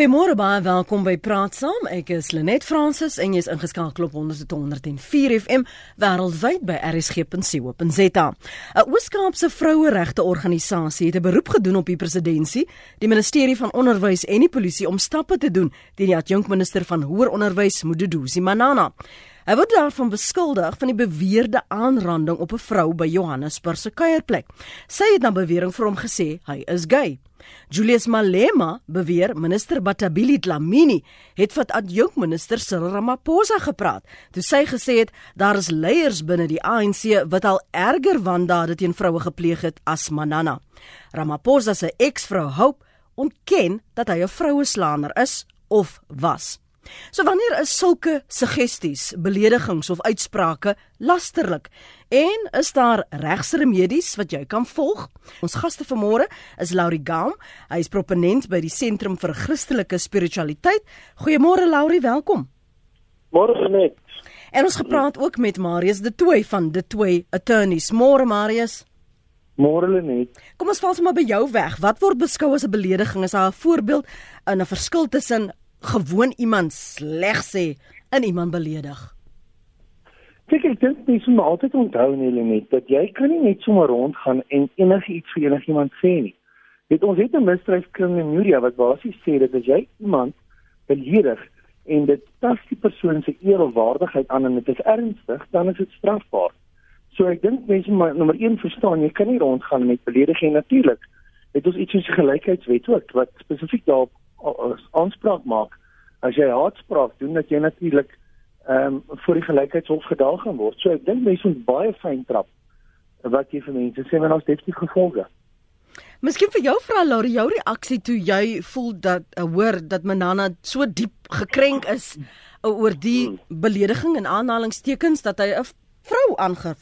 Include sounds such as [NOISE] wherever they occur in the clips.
Goeiemôre baie welkom by Praat Saam. Ek is Lenet Fransis en jy's ingeskakel op 100.104 FM wêreldwyd by rsg.co.za. 'n Ooskaapse vroueregte organisasie het 'n beroep gedoen op die presidentskap, die ministerie van onderwys en die polisie om stappe te doen teen die adjunkminister van hoër onderwys, Mududuzi Manana. Hy word daarvan beskuldig van die beweerde aanranding op 'n vrou by Johannesburg se kuierplek. Sy het na bewering vir hom gesê hy is gay. Julius Malema beweer minister Batabili Dlamini het wat adjunkminister Cyril Ramaphosa gepraat. Toe sy gesê het daar is leiers binne die ANC wat al erger wandade teen vroue gepleeg het as Manana. Ramaphosa se eksvrou Hope ontken dat hy 'n vroueslaander is of was. So wanneer is sulke suggesties, beledigings of uitsprake lasterlik? En is daar regsremedies wat jy kan volg? Ons gaste vanmôre is Laurie Gam. Hy is proponent by die Sentrum vir Christelike Spiritualiteit. Goeiemôre Laurie, welkom. Môre net. En ons gepraat ook met Marius De Tooy van De Tooy Attorneys. Môre Marius. Môre net. Kom ons val sommer by jou weg. Wat word beskou as 'n belediging? Is daar 'n voorbeeld in 'n verskil tussen gewoon iemand sleg sê en iemand beledig? Kyk, ek dink jy moet altyd onthou in element dat jy kan nie net sommer rondgaan en enigiets vir enigiemand sê nie. Dit ons het 'n misdryfkring in Nuria wat basies sê dat as jy iemand beledig en dit tas die persoon se eer of waardigheid aan en dit is ernstig, dan is dit strafbaar. So ek dink mense maar nommer 1 verstaan, jy kan nie rondgaan met belediging natuurlik. Dit is iets soos die gelykheidswet ook wat spesifiek daarop aanspraak maak as jy haatspraak doen dat jy natuurlik ehm um, vir die gelykheidshof gedaag gaan word. So ek dink mense moet baie fyn trap wat jy vir mense sê wanneer ons definitief gevolge. Miskien vir jou vra Laurie jou reaksie toe jy voel dat uh, hoor dat Manana so diep gekrenk is uh, oor die hmm. belediging en aanhalingstekens dat hy 'n vrou aange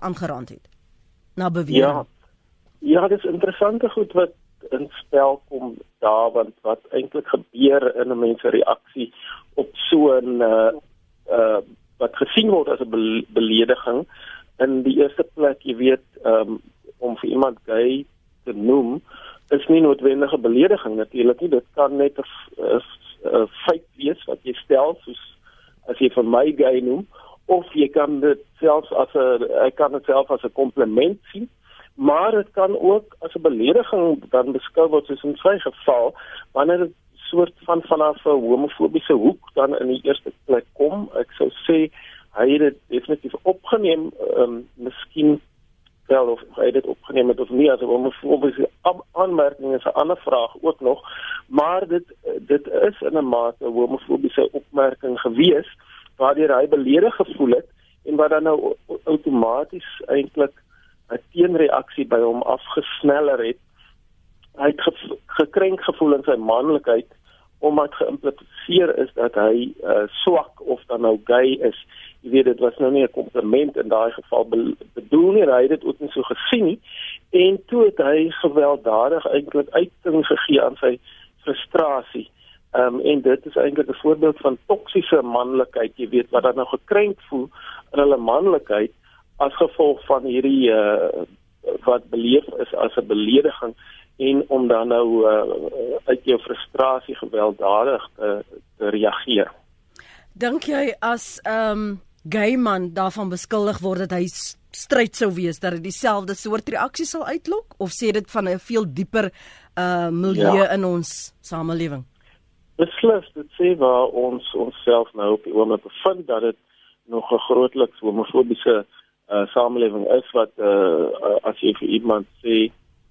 aangerand het. Na bewering. Ja. Ja, dit is interessante goed wat in spel kom daar want wat eintlik gebeur in 'n mens se reaksie op so 'n uh uh wat gesien word as 'n be belediging in die eerste plek jy weet um om vir iemand gay te noem is nie noodwendig 'n belediging natuurlik nie. Dit kan net 'n feit wees wat jy stel soos as jy vir my gay noem of jy kan dit selfs as 'n ek kan dit self as 'n kompliment sien maar dit kan ook as 'n belediging dan beskou word soos in sy geval wanneer dit soort van vanaf 'n homofobiese hoek dan in die eerste plek kom. Ek sou sê hy het dit definitief opgeneem ehm um, miskien wel of hy dit opgeneem het of nie as 'n homofobiese aanmerking is 'n ander vraag ook nog maar dit dit is in 'n mate 'n homofobiese opmerking gewees waardeur hy beledig gevoel het en wat dan nou outomaties eintlik 'n teenreaksie by hom afgesneller het. Hy het ge gekrenk gevoel in sy manlikheid omdat geïmpliseer is dat hy uh, swak of dan nou gay is. Jy weet dit was nou nie 'n kompliment in daai geval be bedoel nie, hy het dit ook nie so gesien nie. En toe het hy gewelddadig eintlik uiting gegee aan sy frustrasie. Ehm um, en dit is eintlik 'n voorbeeld van toksiese manlikheid, jy weet wat dan nou gekrenk voel in hulle manlikheid as gevolg van hierdie uh wat beleef is as 'n belediging en om dan nou uh uit jou frustrasie gewelddadig te, te reageer. Dink jy as ehm um, gay man daarvan beskuldig word dat hy stryd sou wees dat dit dieselfde soort reaksie sal uitlok of sê dit van 'n veel dieper uh milieu ja. in ons samelewing? Beslis, dit sê waar ons onsself nou op die oomblik bevind dat dit nog 'n grootliks homofobiese uh uh, samelewing is wat uh, as jy vir iemand sê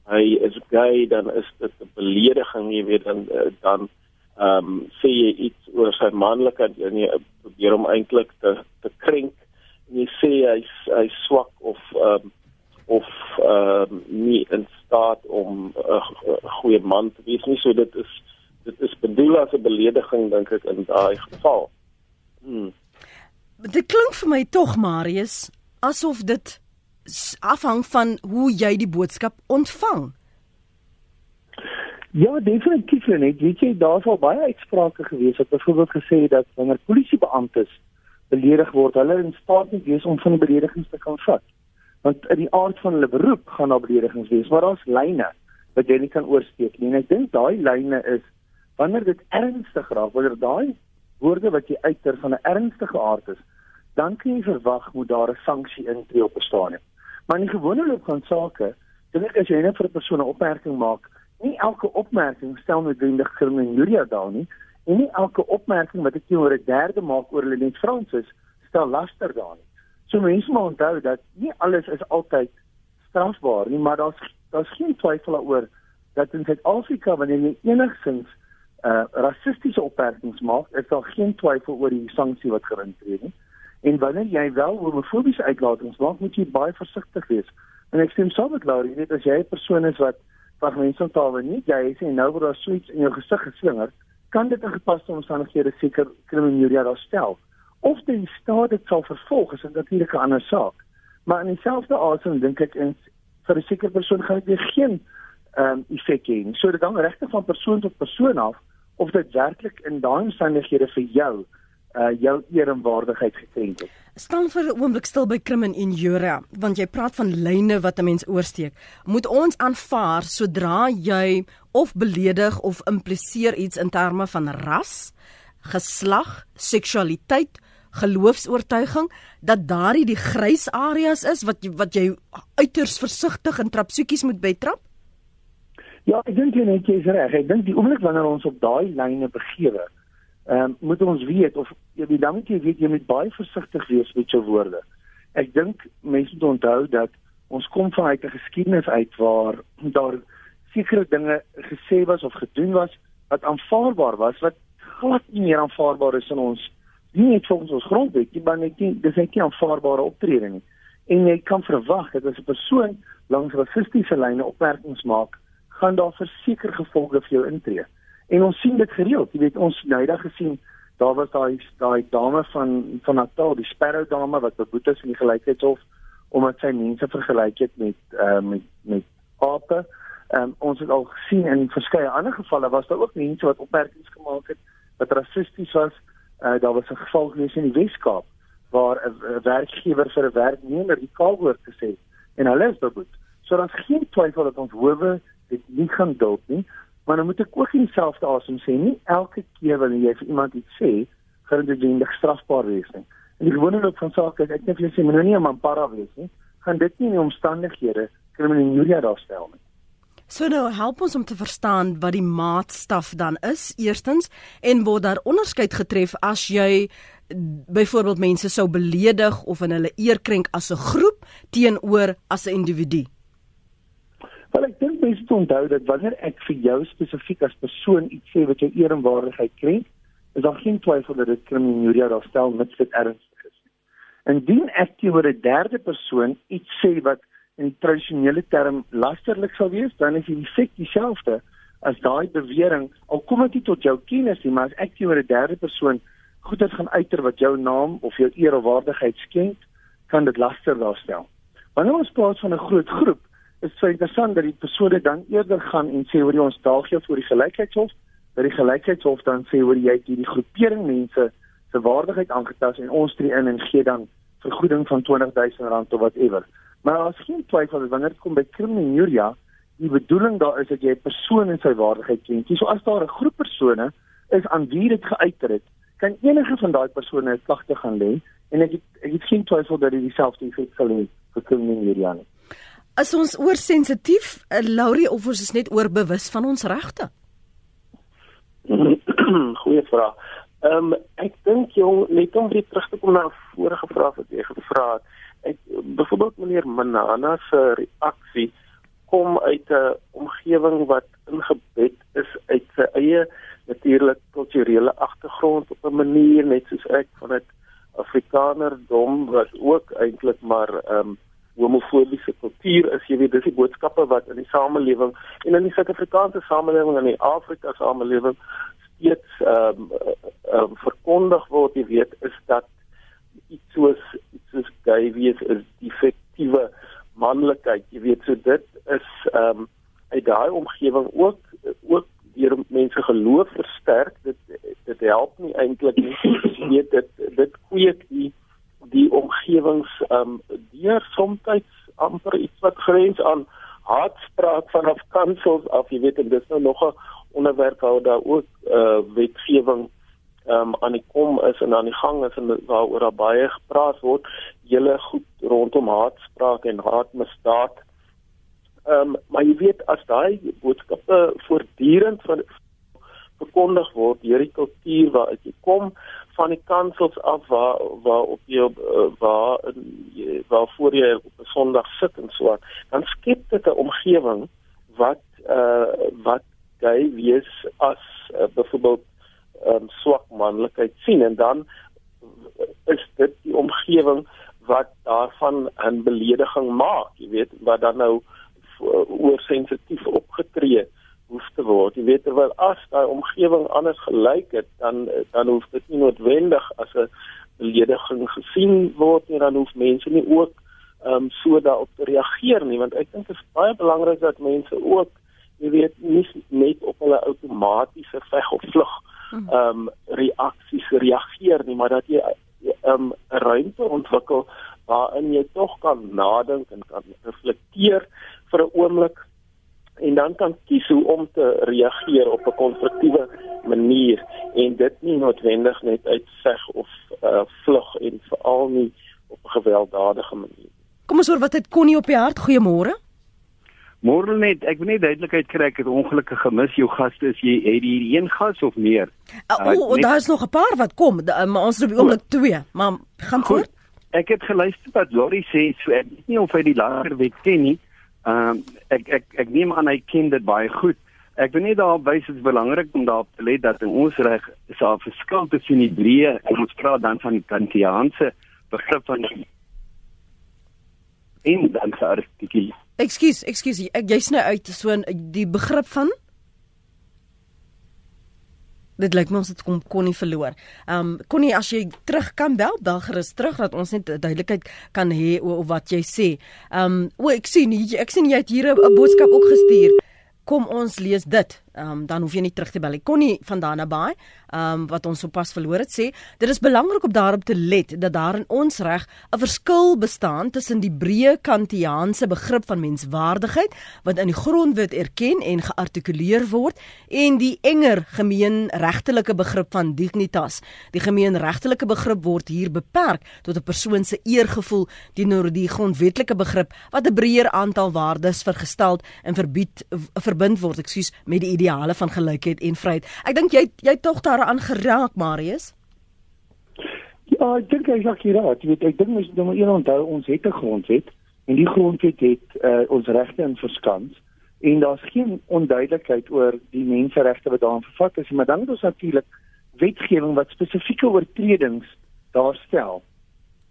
hy is gay dan is dit 'n belediging jy weet dan uh, dan ehm um, sê jy iets oor sy manlikheid en jy probeer hom eintlik te te krenk en jy sê hy's hy's swak of ehm um, of ehm um, nie in staat om 'n uh, goeie man te wees nie so dit is dit is bedoel as 'n belediging dink ek in daai geval. Hmm. Dit klink vir my tog Marius asof dit afhang van hoe jy die boodskap ontvang. Ja, definitief net. Weet jy, daar's al baie uitsprake gewees wat byvoorbeeld gesê het dat wanneer polisiebeamptes beledig word, hulle in staat nie wees om van beledigings te kan vat. Want in die aard van hulle beroep gaan daar beledigings wees, maar daar's lyne wat jy nie kan oorskry nie. En ek dink daai lyne is wanneer dit ernstig raak, wanneer daai woorde wat jy uiter van 'n ernstige aard is, dan kan jy verwag moet daar 'n sanksie intree op 'n stadium. Maar in die gewone loop van sake, dink ek as jy net vir 'n persoon 'n opmerking maak, nie elke opmerking stel noodwendig kriminele daad nie, en nie elke opmerking wat ek teenoor 'n derde maak oor hulle net Fransis stel laster daad nie. So mense moet onthou dat nie alles is altyd strafbaar nie, maar daar's daar's geen twyfel daaroor dat in Suid-Afrika wanneer jy enigsins uh rassistiese opmerkings maak, is daar geen twyfel oor die sanksie wat gerintree nie. En wanneer jy wel homofobiese uitlatings maak, moet jy baie versigtig wees. En ek stem saam met Laurie, net as jy 'n persoon is wat fragmentsontaal nie, jy sê nou word daar suits in jou gesig geslinger, kan dit in gepaste omstandighede seker kriminele daar stel. Of die staat dit sal vervolg, is natuurlik 'n ander saak. Maar in dieselfde asem dink ek in vir 'n sekere persoon gaan dit geen ehm um, effek hê. So dit hang regtig van persoon tot persoon af of dit werklik in daai omstandighede vir jou uh jou eer en waardigheid getrend het. Staan vir 'n oomblik stil by krim en injuria, want jy praat van lyne wat 'n mens oorsteek. Moet ons aanvaar sodra jy of beledig of impliseer iets in terme van ras, geslag, seksualiteit, geloofs-oortuiging dat daardie die grys areas is wat wat jy uiters versigtig in trapsoetjies moet betrap? Ja, ek dink jy net jy's reg. Ek dink die oomblik wanneer ons op daai lyne begewe, ehm um, moet ons weet of jy die dan moet jy weet jy moet baie versigtig wees met jou woorde. Ek dink mense moet onthou dat ons kom vanuit 'n geskiedenis uit waar daar sekere dinge gesê was of gedoen was wat aanvaarbaar was wat glad nie meer aanvaarbaar is in ons nie net volgens ons grondwet maar net nie dis net nie aanvaarbare optrede nie. En jy kan verwag dat as 'n persoon langs rassistiese lyne opmerkings maak, gaan daar verseker gevolge vir jou intree. En ons sien dit gereeld. Jy weet ons nou eendag gesien daar was daai daai dame van van Natal, die Sparrow dame wat beboet is in die gelykheidshof omdat sy mense vergelyk het met uh, met met ape. Um, ons het al gesien in verskeie ander gevalle was daar ook mense wat opmerkings gemaak het wat rassisties was. Uh, daar was 'n geval gewees in die Weskaap waar 'n werkgewer vir 'n werknemer die kaalwoord gesê en hulle is beboet. So daar's geen twyfel dat ons howe dit nie gaan duld nie, maar dan moet ek ook dieselfde asem sê, nie elke keer wanneer jy vir iemand iets sê, gaan dit eintlik strafbaar wees nie. En die gewone loop van sake is ek net vir sê, moenie nou 'n para wees nie, gaan dit nie in omstandighede kriminele daar stel nie. So nou help ons om te verstaan wat die maatstaf dan is eerstens en word daar onderskeid getref as jy byvoorbeeld mense sou beledig of in hulle eer krenk as 'n groep teenoor as 'n individu. Wel ek dink mense moet onthou dat wanneer ek vir jou spesifiek as persoon iets sê wat jou eer en waardigheid krenk, is daar geen twyfel dat dit kriminele daar stel mits dit ernstig is. Indien ek teenoor 'n derde persoon iets sê wat in die tradisionele term lasterlik sou wees, dan is die effek dieselfde as daai bewering al kom dit tot jou kennis nie, maar as ek teenoor 'n derde persoon goeders gaan uiter wat jou naam of jou eer of waardigheid skenk, kan dit laster daar stel. Wanneer ons praat van 'n groot groep, is dit interessant dat die persone dan eerder gaan en sê oor ons daag jou voor die gelykheidshof, dat die gelykheidshof dan sê oor jy het hierdie groepering mense se waardigheid aangetast en ons tree in en gee dan vergoeding van R20000 of whatever. Maar as geen twyfel is wanneer dit kom by kriminele die bedoeling daar is dat jy 'n persoon in sy waardigheid ken. So as daar 'n groep persone is aan wie dit geuiter het, kan enige van daai persone 'n klagte gaan lê en ek het, ek het geen twyfel dat dit dieselfde effek sal hê vir kriminele nie. Is ons oorsensitief, uh, Laurie, of ons is net oorbewus van ons regte? [CLEARS THROAT] Goeie vraag. Ehm um, ek dink jong, net om weer terug te kom na vorige vraag wat jy gevra het. Ek byvoorbeeld meneer Manana se reaksie kom uit 'n omgewing wat ingebed is uit sy eie natuurlik kulturele agtergrond op 'n manier net soos ek van dit Afrikanerdom wat ook eintlik maar ehm um, homofobiese kultuur is, jy weet, dis die boodskappe wat in die samelewing en in die Suid-Afrikaanse samelewing en in die Afrika samelewing steeds ehm um, um, verkondig word, jy weet, is dat iets soos iets soos gay wees is defektiewe manlikheid, jy weet, so dit is ehm um, uit daai omgewing ook ook deur mense geloof versterk, dit dit help nie eintlik nie, jy weet dit dit kweek die die omgewings ehm um, deur soms amper iets wat grens aan haatspraak vanaf kansels af, jy weet en dis nou nog 'n onderwerp waar daar ook uh wetgewing um, aan die kom is en aan die gang is en waaroor daar baie gepraat word, hele goed rondom haatspraak en haatmisdaad. Ehm um, maar jy weet as daai boodskappe voortdurend van verkondig word deur die kultuur waaruit jy kom van die kansels af waar waar op jy eh, waar waar voor jy op 'n Sondag sit en so aan dan skep dit 'n omgewing wat uh wat jy wees as uh, byvoorbeeld um, swak manlikheid sien. En dan is dit die omgewing wat daarvan 'n belediging maak jy weet wat dan nou oorsensitief opgetree het hoef te word. Jy weet terwyl as daai omgewing anders gelyk het, dan dan hoef dit nie noodwendig as 'n belediging gesien word nie, dan hoef mense nie ook ehm um, so daarop te reageer nie, want ek dink dit is baie belangrik dat mense ook jy weet nie net op hulle outomatiese veg of vlug ehm um, reaksies reageer nie, maar dat jy ehm um, 'n ruimte ontwikkel waarin jy tog kan nadink en kan reflekteer vir 'n oomblik en dan kan kies hoe om te reageer op 'n konstruktiewe manier en dit nie noodwendig net uit veg of uh, vlug en veral nie op 'n gewelddadige manier. Kom ons hoor wat het Connie op die hart. Goeiemôre. Môre net, ek wil net duidelikheid kry ek het ongelukkig gemis jou gaste is jy het hier een gas of meer? Uh, o, uh, daar is nog 'n paar wat kom, da, maar ons het op die oomblik 2, maar gaan Goed. voort. Ek het geluister wat Lori sê, so ek weet nie of hy die lager wet ken nie. Ehm um, ek ek ek neem aan hy ken dit baie goed. Ek wil net daar wys dit is belangrik om daarop te let dat in ons reg is daar 'n verskil tussen die drie en ons praat dan van die kantiaanse begrip van in dan artikel. Ekskuus, ekskuus, ek jy's nou uit so die begrip van dit lyk my ons het kom kon nie verloor. Ehm um, kon nie as jy terug kan bel, bel gerus terug dat ons net duidelikheid kan hê oor wat jy sê. Ehm um, o ek sien ek sien jy het hier 'n boodskap ook gestuur. Kom ons lees dit ehm um, dan hoef jy nie terug te bel nie. Connie van Danabaai, ehm um, wat ons sopas verloor het sê, dit is belangrik om daarop te let dat daar in ons reg 'n verskil bestaan tussen die breë kantiaanse begrip van menswaardigheid wat in die grondwet erken en geartikuleer word en die enger gemeenregtelike begrip van dignitas. Die gemeenregtelike begrip word hier beperk tot 'n persoon se eergevoel teenoor die grondwetlike begrip wat 'n breër aantal waardes vergestel en verbied verbind word, ekskuus, met die ideale van gelykheid en vryheid. Ek dink jy jy tog daaraan geraak, Marius. Ja, ek dink jy sê reg. Jy weet, ek dink mens moet nou een onthou ons het 'n grondwet en die grondwet het uh, ons regte in verskans en daar's geen onduidelikheid oor die menseregte wat daarin vervat is, maar dan het ons natuurlik wetgewing wat spesifieke oortredings daarstel.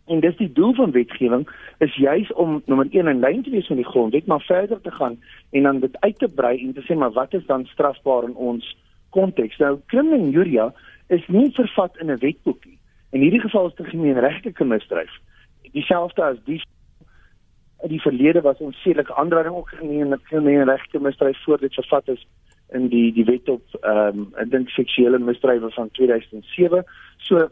En dis die doel van wetgewing is juis om nommer 1 in lyn te wees met die grondwet, maar verder te gaan en dan dit uit te brei en te sê maar wat is dan strafbaar in ons konteks? Nou criminal injuria is nie vervat in 'n wetboek nie. In hierdie geval is dit gemeenregtelike misdryf. Dieselfde as die in die verlede was ons sedelike aandraging ook geneem met gemeenregtelike misdryf voor dit vervat is in die die wet op ehm um, seksuele misdrywe van 2007. So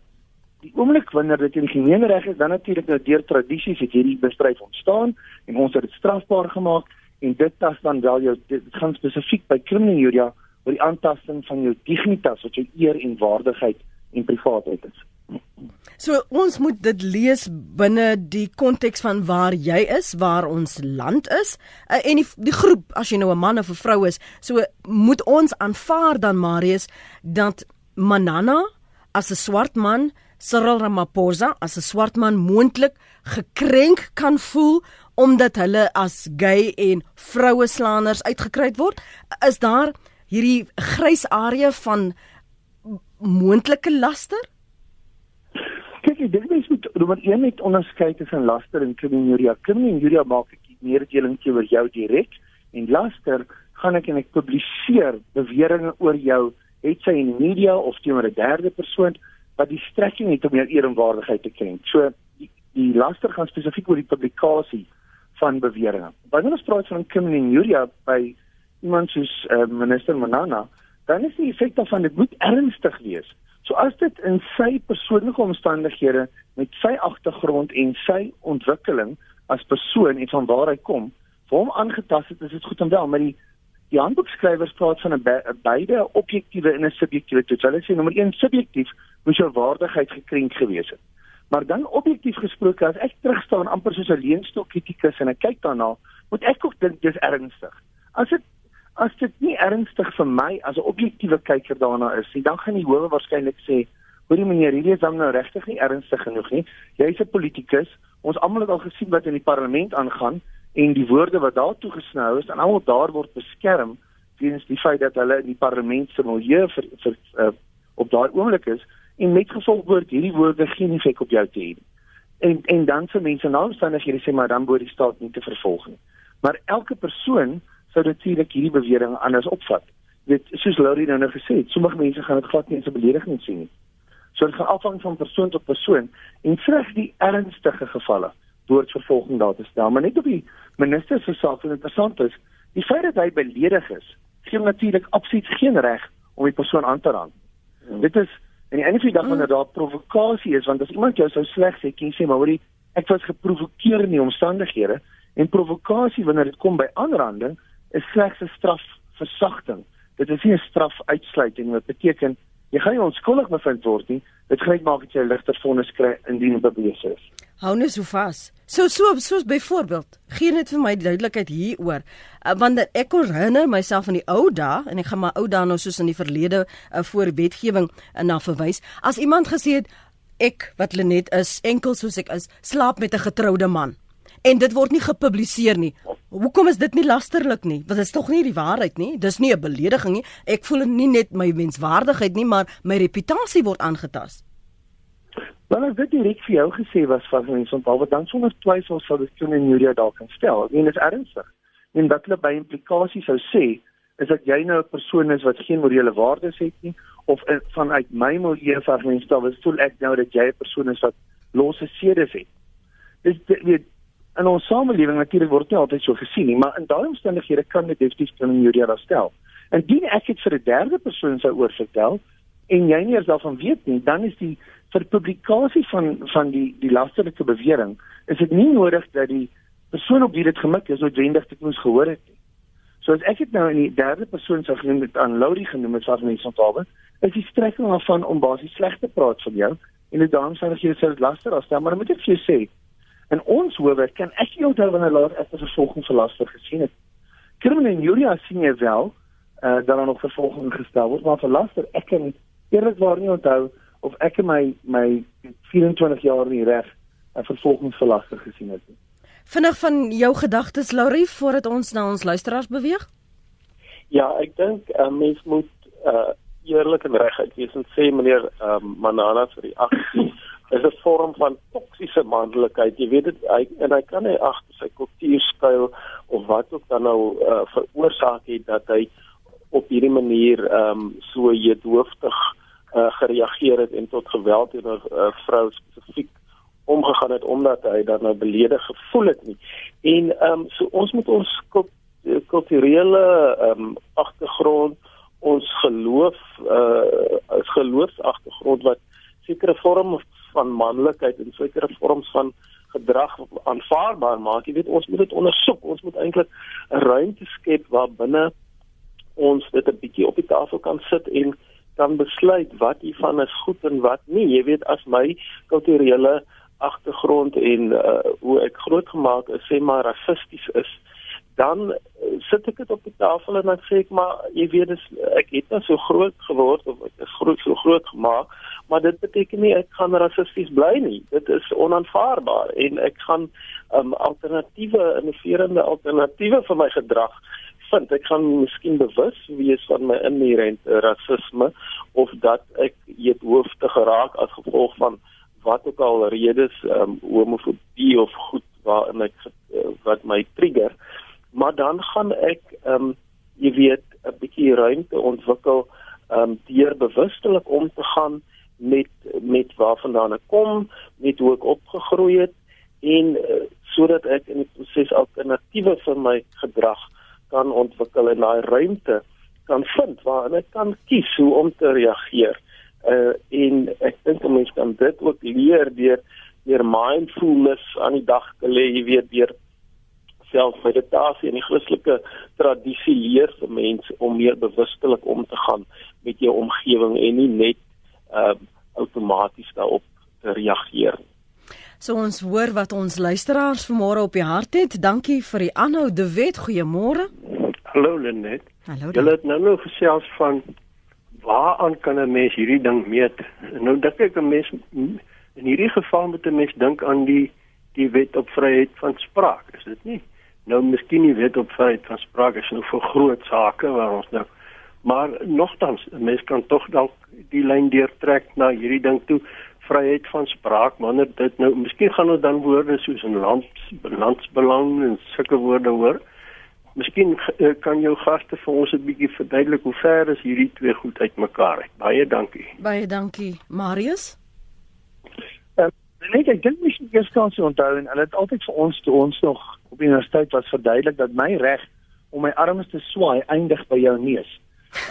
die oomblik wanneer dit in gemeenereg is, dan natuurlik nou deur tradisies het hierdie misdryf ontstaan en ons het dit strafbaar gemaak en dit tas dan wel jou dit gaan spesifiek by kriminele oor die aantasting van jou dignitas wat jou eer en waardigheid en privaatheid is. So ons moet dit lees binne die konteks van waar jy is, waar ons land is uh, en die, die groep as jy nou 'n man of 'n vrou is. So moet ons aanvaar dan Marius dat Manana as 'n swart man Cyril Ramaphosa as 'n swart man moontlik gekrenk kan voel omdat hulle as gay en vroue slaanders uitgekry word, is daar hierdie grys area van moontlike laster? Kyk, ek dink mens moet moet jy net onderskei tussen laster en kriminele. Kriminele maak ek meer deling teenoor jou direk en laster gaan ek en ek publiseer beweringe oor jou, het sy in die media of teenoor 'n derde persoon wat die strekking het om jou eer en waardigheid te ken. So die, die laster gaan spesifiek oor die publikasie van beweringe. Wanneer ons praat van kriminele by iemand soos uh, minister Manana, dan is die effek daarvan dit moet ernstig wees. So as dit in sy persoonlike omstandighede met sy agtergrond en sy ontwikkeling as persoon en van waar hy kom, vir hom aangetast het, is dit goed om wel, maar die die handboekskrywers praat van 'n be beide objektiewe en 'n subjektiewe toets. Hulle sê nommer 1 subjektief moes jou waardigheid gekrenk gewees het. Maar dan objektief gesproke as ek terugstaan amper soos 'n leenstok kritikus en ek kyk daarna, moet ek ook dink dis ernstig. As dit as dit nie ernstig vir my as 'n objektiewe kyker daarna is nie, dan gaan die howe waarskynlik sê, "Hoorie meneer, hierdie is dan nou regtig nie ernstig genoeg nie. Jy's 'n politikus. Ons almal het al gesien wat in die parlement aangaan en die woorde wat daartoe gesnou is en almal daar word beskerm weens die feit dat hulle in die parlement se milieu vir, vir uh, op daai oomblik is en met gevolg word hierdie woorde geen effek op jou te hê. En en dan se mense nou omstandighede sê maar dan word die staat nie te vervolg nie. Maar elke persoon sou natuurlik hierdie bewering anders opvat. Dit soos Laurie nou nou gesê het, sommige mense gaan dit glad nie as 'n belediging sien nie. So dit gaan afhang van persoon tot persoon en slegs die ernstige gevalle word vervolging daar te stel. Maar net op die minister se saak wat interessant is, die feit dat hy beledig is, gee natuurlik absoluut geen reg om die persoon aan te raan. Hmm. Dit is en die enigste dag wanneer daar provokasie is, want as iemand jou sou sleg sê, kan jy sê maar hoorie, ek was geprovokeer in die omstandighede en provokasie wanneer dit kom by aanranding is slegs 'n strafversagting. Dit is nie 'n strafuitsluiting wat beteken jy gaan nie onskuldig bevind word nie. Dit net maak dat jy 'n ligter vonnis kry indien bewys is. Hou net so vas. So so soos byvoorbeeld, gee net vir my duidelikheid hieroor. Uh, want ek kon herinner myself aan die ou dae en ek gaan maar ou dae nou soos in die verlede uh, voor wetgewing uh, na verwys. As iemand gesê het ek wat Lenet is, enkel soos ek is, slaap met 'n getroude man en dit word nie gepubliseer nie. Hoekom is dit nie lasterlik nie? Want dit is tog nie die waarheid nie. Dis nie 'n belediging nie. Ek voel nie net my menswaardigheid nie, maar my reputasie word aangetast. Want as dit direk vir jou gesê was van mense onthou wat dan sonder twyfel sou dit kon in Julia dalk kan stel. Ek meen dit is ernstig. En dat hulle by implikasie sou sê is dat jy nou 'n persoon is wat geen morele waardes het nie of vanuit my milieu van mense dan voel ek nou dat jy 'n persoon is wat losse sedes het. Dis weet in ons samelewing natuurlik word nie altyd so gesien nie, maar in daai omstandighede kan dit definitief kan in Julia stel. Indien ek dit vir 'n derde persoon sou oorvertel en jy nie eers daarvan weet nie, dan is die vir publikasie van van die die lasterlike bewering, is dit nie nodig dat die persoon op wie dit gemik is noodwendig dit moes gehoor het nie. So as ek dit nou in die derde persoon sou genoem het aan Laurie genoem het, wat mense onthou, is die strekking daarvan om basies sleg te praat van jou en dit daarom sou jy sou laster afstel, maar moet ek vir jou sê In ons howe kan ek nie onthou wanneer laat ek 'n vervolging vir laster gesien het. Kriminele en Julia sien jy wel eh uh, dat daar nog vervolging gestel word, maar vir laster ek kan eerlikwaar nie onthou of ek in my my 24 jaar nie reg 'n vervolging vir laster gesien het nie. Vinnig van jou gedagtes Laurie voordat ons na ons luisteraars beweeg? Ja, ek dink 'n uh, mens moet uh eerlik en reguit wees en sê meneer um, Manana vir die aksie is 'n vorm van toksiese manlikheid. Jy weet dit hy en hy kan hy agter sy kultuur skuil of wat ook dan nou uh, veroorsaak het dat hy op hierdie manier ehm um, so jeethoofdig uh, gereageer het en tot geweld teenoor 'n uh, vrou spesifiek omgegaan het omdat hy dan nou beledig gevoel het nie. En ehm um, so ons moet ons kulturele ehm um, agtergrond ons geloof uh as geloofsagtergrond wat sekere vorme van manlikheid en sekere vorms van gedrag aanvaarbaar maak. Jy weet ons moet dit ondersoek. Ons moet eintlik 'n ruimte skep waar binne ons dit 'n bietjie op die tafel kan sit en kan besluit wat hiervan is goed en wat nie. Jy weet as my kulturele agtergrond en uh, hoe ek grootgemaak is, sê maar rassisties is, dan uh, sit ek dit op die tafel en dan sê ek maar jy weet dis ek het nou so groot geword of ek is groot so groot gemaak maar dit beteken nie ek gaan rassisties bly nie. Dit is onaanvaarbaar en ek gaan um, alternatiewe innoverende alternatiewe vir my gedrag vind. Ek gaan miskien bewus wees van my inherente rasisme of dat ek eet hoofde geraak as gevolg van wat ook al redes um, homofobie of goed waarin ek uh, wat my trigger. Maar dan gaan ek ehm um, jy weet 'n bietjie ruimte ontwikkel om um, deur bewustelik om te gaan met met waarvandaan ek kom, met hoe ek opgegroei het en uh, sodat ek in die proses alternatiewe vir my gedrag kan ontwikkel en daai ruimte kan vind waarin ek kan kies hoe om te reageer. Uh en ek dink mense kan dit ook leer deur deur mindfulness aan die dag te lê, jy weet deur self meditasie en die Christelike tradisie leer vir mense om meer bewustelik om te gaan met jou omgewing en nie net uh outomaties daarop te reageer. So ons hoor wat ons luisteraars vanmôre op die hart het. Dankie vir die aanhou De Wet. Goeiemôre. Hallo Lenet. Hallo. Jy het nou nog gesels van waaraan kan 'n mens hierdie ding meet? Nou dink ek 'n mens in hierdie geval moet 'n mens dink aan die die wet op vryheid van spraak, is dit nie? Nou miskien die wet op vryheid van spraak is nou vir groot sake waar ons nou maar nogtans mens kan tog dalk die lyn deurtrek na hierdie ding toe vryheid van spraak wanneer dit nou miskien gaan ons dan woorde soos 'n land landsbelang en sulke woorde hoor. Miskien uh, kan jou gaste vir ons 'n bietjie verduidelik hoe ver is hierdie twee goed uitmekaar uit. Baie dankie. Baie dankie, Marius. Net ek dink mens moet eers kan onthou en hulle het altyd vir ons toe ons nog op universiteit was verduidelik dat my reg om my arms te swaai eindig by jou neus.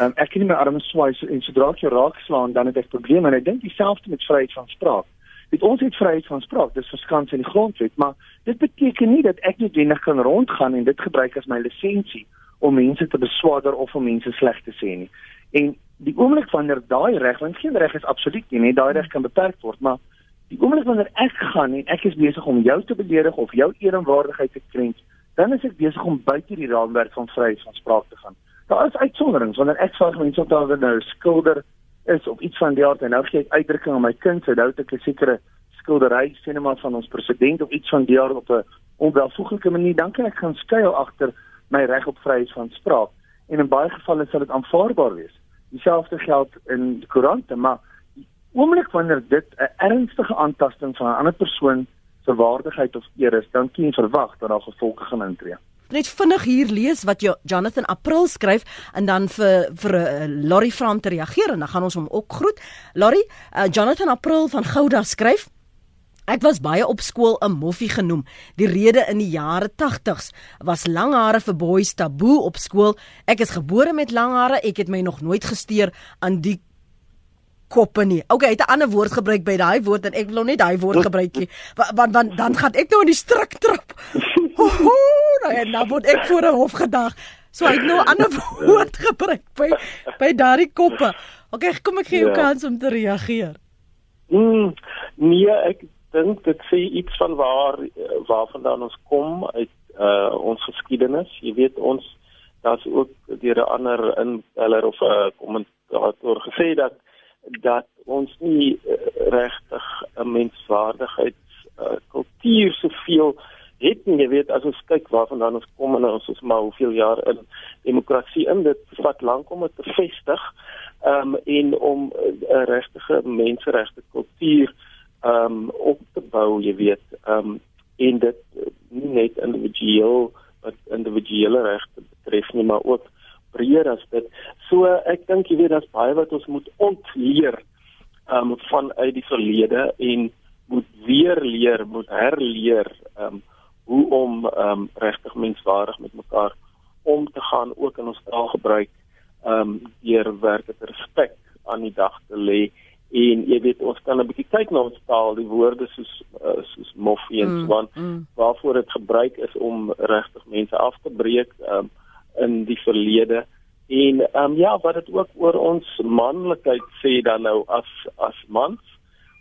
Um, ek kan nie my arms swaai so, en sodra ek jou raak slaan dan het ek probleme en ek dink dieselfde met vryheid van spraak. Dit ons het vryheid van spraak, dis verskans in die grondwet, maar dit beteken nie dat ek noodwendig kan rondgaan en dit gebruik as my lisensie om mense te beswaarder of om mense sleg te sê nie. En die oomblik wanneer daai reg, want geen reg is absoluut nie, net daai reg kan beperk word, maar die oomblik wanneer ek gaan en ek is besig om jou te beledig of jou eer en waardigheid te krenk, dan is ek besig om buite die raamwerk van vryheid van spraak te gaan. Daar is uitsonderings wanneer ek sê mense op daar nou skilder is of iets van die aard en nou gee ek uitdrukking aan my kind se nou 'n sekere skildery sinema van ons president of iets van die aard op 'n onwelvoeglike manier dan kan ek gaan skuil agter my reg op vryheid van spraak en in baie gevalle sal dit aanvaarbaar wees. Dieselfde geld in die koerante, maar oomblik wanneer dit 'n ernstige aantasting van 'n ander persoon se waardigheid of eer is, dan kan jy verwag dat daar gevolge gaan intree net vinnig hier lees wat Jonathan April skryf en dan vir vir uh, Laurie Fram te reageer en dan gaan ons hom ook groet. Laurie, uh, Jonathan April van Gouda skryf Ek was baie op skool 'n moffie genoem. Die rede in die jare 80s was lang hare vir boeis taboe op skool. Ek is gebore met lang hare. Ek het my nog nooit gesteer aan die koppe nie. Okay, hy het 'n ander woord gebruik by daai woord en ek wil net daai woord gebruik nie. Want want dan gaan ek nou in die strik trap. Nou, en dan word ek voor 'n hof gedag. So hy het nou 'n ander [LAUGHS] woord gebruik by by daardie koppe. Okay, kom ek gee jou ja. kans om te reageer. Mm, nee, ek dink dit sê iets van waar waarvandaan ons kom uit uh ons geskiedenis. Jy weet ons daar's ook deur 'n ander inbeller of 'n kommentator gesê dat dat ons nie uh, regtig 'n menswaardigheids uh, kultuur soveel het nie. Jy weet as ons kyk waarvandaan ons kom en ons is maar hoeveel jaar in demokrasie in dit vat lank om dit te vestig um, en om 'n uh, regte menseregte kultuur um, op te bou jy weet um, en dit nie net individueel wat individuele regte betref nie maar ook breër as dit. So ek dink jy weet daar's baie wat ons moet ontleer um vanuit die verlede en moet weer leer, moet herleer um hoe om um regtig menswaardig met mekaar om te gaan ook in ons taalgebruik um deur werklik respek aan die dag te lê en jy weet ons kan 'n bietjie kyk na ons taal die woorde soos uh, soos moffie en mm, so aan mm. waarvoor dit gebruik is om regtig mense af te breek um in die verlede en ehm um, ja wat dit ook oor ons manlikheid sê dan nou as as mans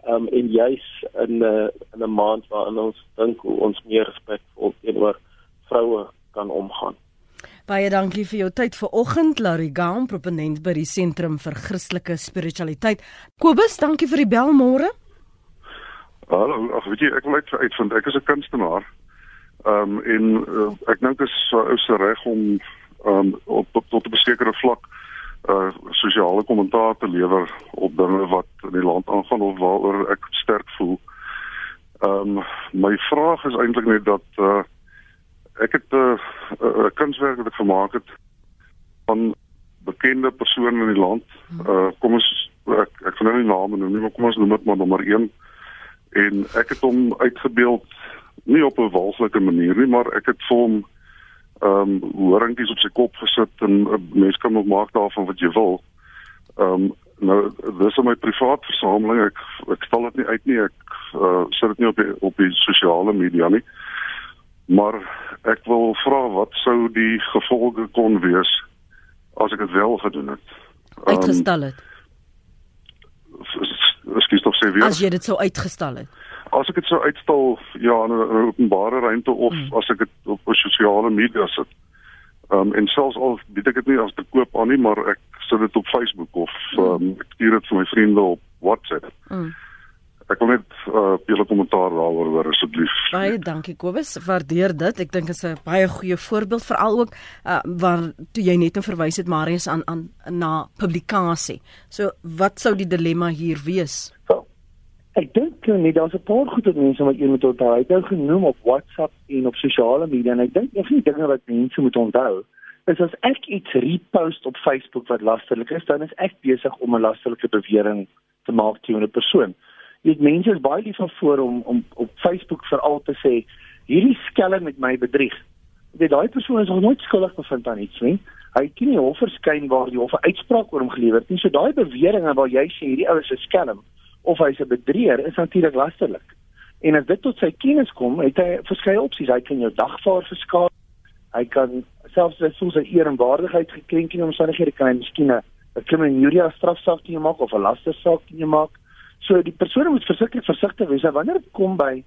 ehm um, en juis in 'n uh, in 'n maand waarin ons dink hoe ons meer respekvol teenoor vroue kan omgaan. Baie dankie vir jou tyd vanoggend Larry Gaum proponent by die Sentrum vir Christelike Spiritualiteit. Kobus, dankie vir die bel môre. Hallo, ag weet jy ek moet uitvind ek is 'n kunstenaar. Ehm um, en uh, ek dink dit is ou se reg om um, op tot, tot 'n sekere vlak uh sosiale kommentaar te lewer op dinge wat in die land aangaan of waaroor ek sterk voel. Ehm um, my vraag is eintlik net dat uh ek het 'n uh, uh, kunswerk wat ek gemaak het van bekende persone in die land. Uh kom ons ek ek gaan nou nie name noem nie, maar kom ons noem dit maar nommer 1. En ek het hom uitgebeeld nie op 'n walglike manier nie, maar ek het vir hom ehm um, horingkies op sy kop gesit en 'n uh, mens kan ook maak daarvan wat jy wil. Ehm um, nou dis in my privaat versameling. Ek ek stel dit nie uit nie. Ek uh, sit dit nie op die, op die sosiale media nie. Maar ek wil vra wat sou die gevolge kon wees as ek dit wel gedoen het? Um, Uitgestel het. Ekskuus tog sê weer. As jy dit sou uitgestel het. As ek dit sou uitstal ja in 'n openbare ruimte of mm. as ek dit op sosiale media sit. Ehm um, en selfs al weet ek dit nie as te koop aan nie, maar ek sit dit op Facebook of ehm um, ek stuur dit vir my vriende op WhatsApp. Mm. Ek wil net 'n uh, hele kommentaar daaroor hoor asseblief. Baie dankie Kobus, waardeer dit. Ek dink dit is 'n baie goeie voorbeeld veral ook uh, waar toe jy net nou verwys het Marius aan aan na publikasie. So wat sou die dilemma hier wees? Ek dink net daar's 'n paar goeie mense wat jy moet onthou. Hy het nou genoem op WhatsApp en op sosiale media en ek dink een van die dinge wat mense moet onthou is as ek iets repost op Facebook wat lasterlik is, dan is ek besig om 'n lasterlike bewering te maak teen 'n persoon weet mense is baie lief voor om om op Facebook veral te sê hierdie skelm met my bedrieg. Dit daai persoon is nog nooit skuldig bevind aan iets nie. Hy het nie hof verskyn waar die hof 'n uitspraak oor hom gelewer het nie. So daai beweringe waar jy sê hierdie ou is 'n skelm of hy's 'n bedrieger is natuurlik lasterlik. En as dit tot sy kennis kom, het hy verskeie opsies. Hy kan jou dagvaar verskaaf. Hy kan selfs as hy sy eer en waardigheid gekrenk in omstandighede kan hy miskien 'n kriminele strafsaak teen jou maak of 'n lastersaak teen jou maak. So die persone moet verseker versigtig wees wanneer dit kom by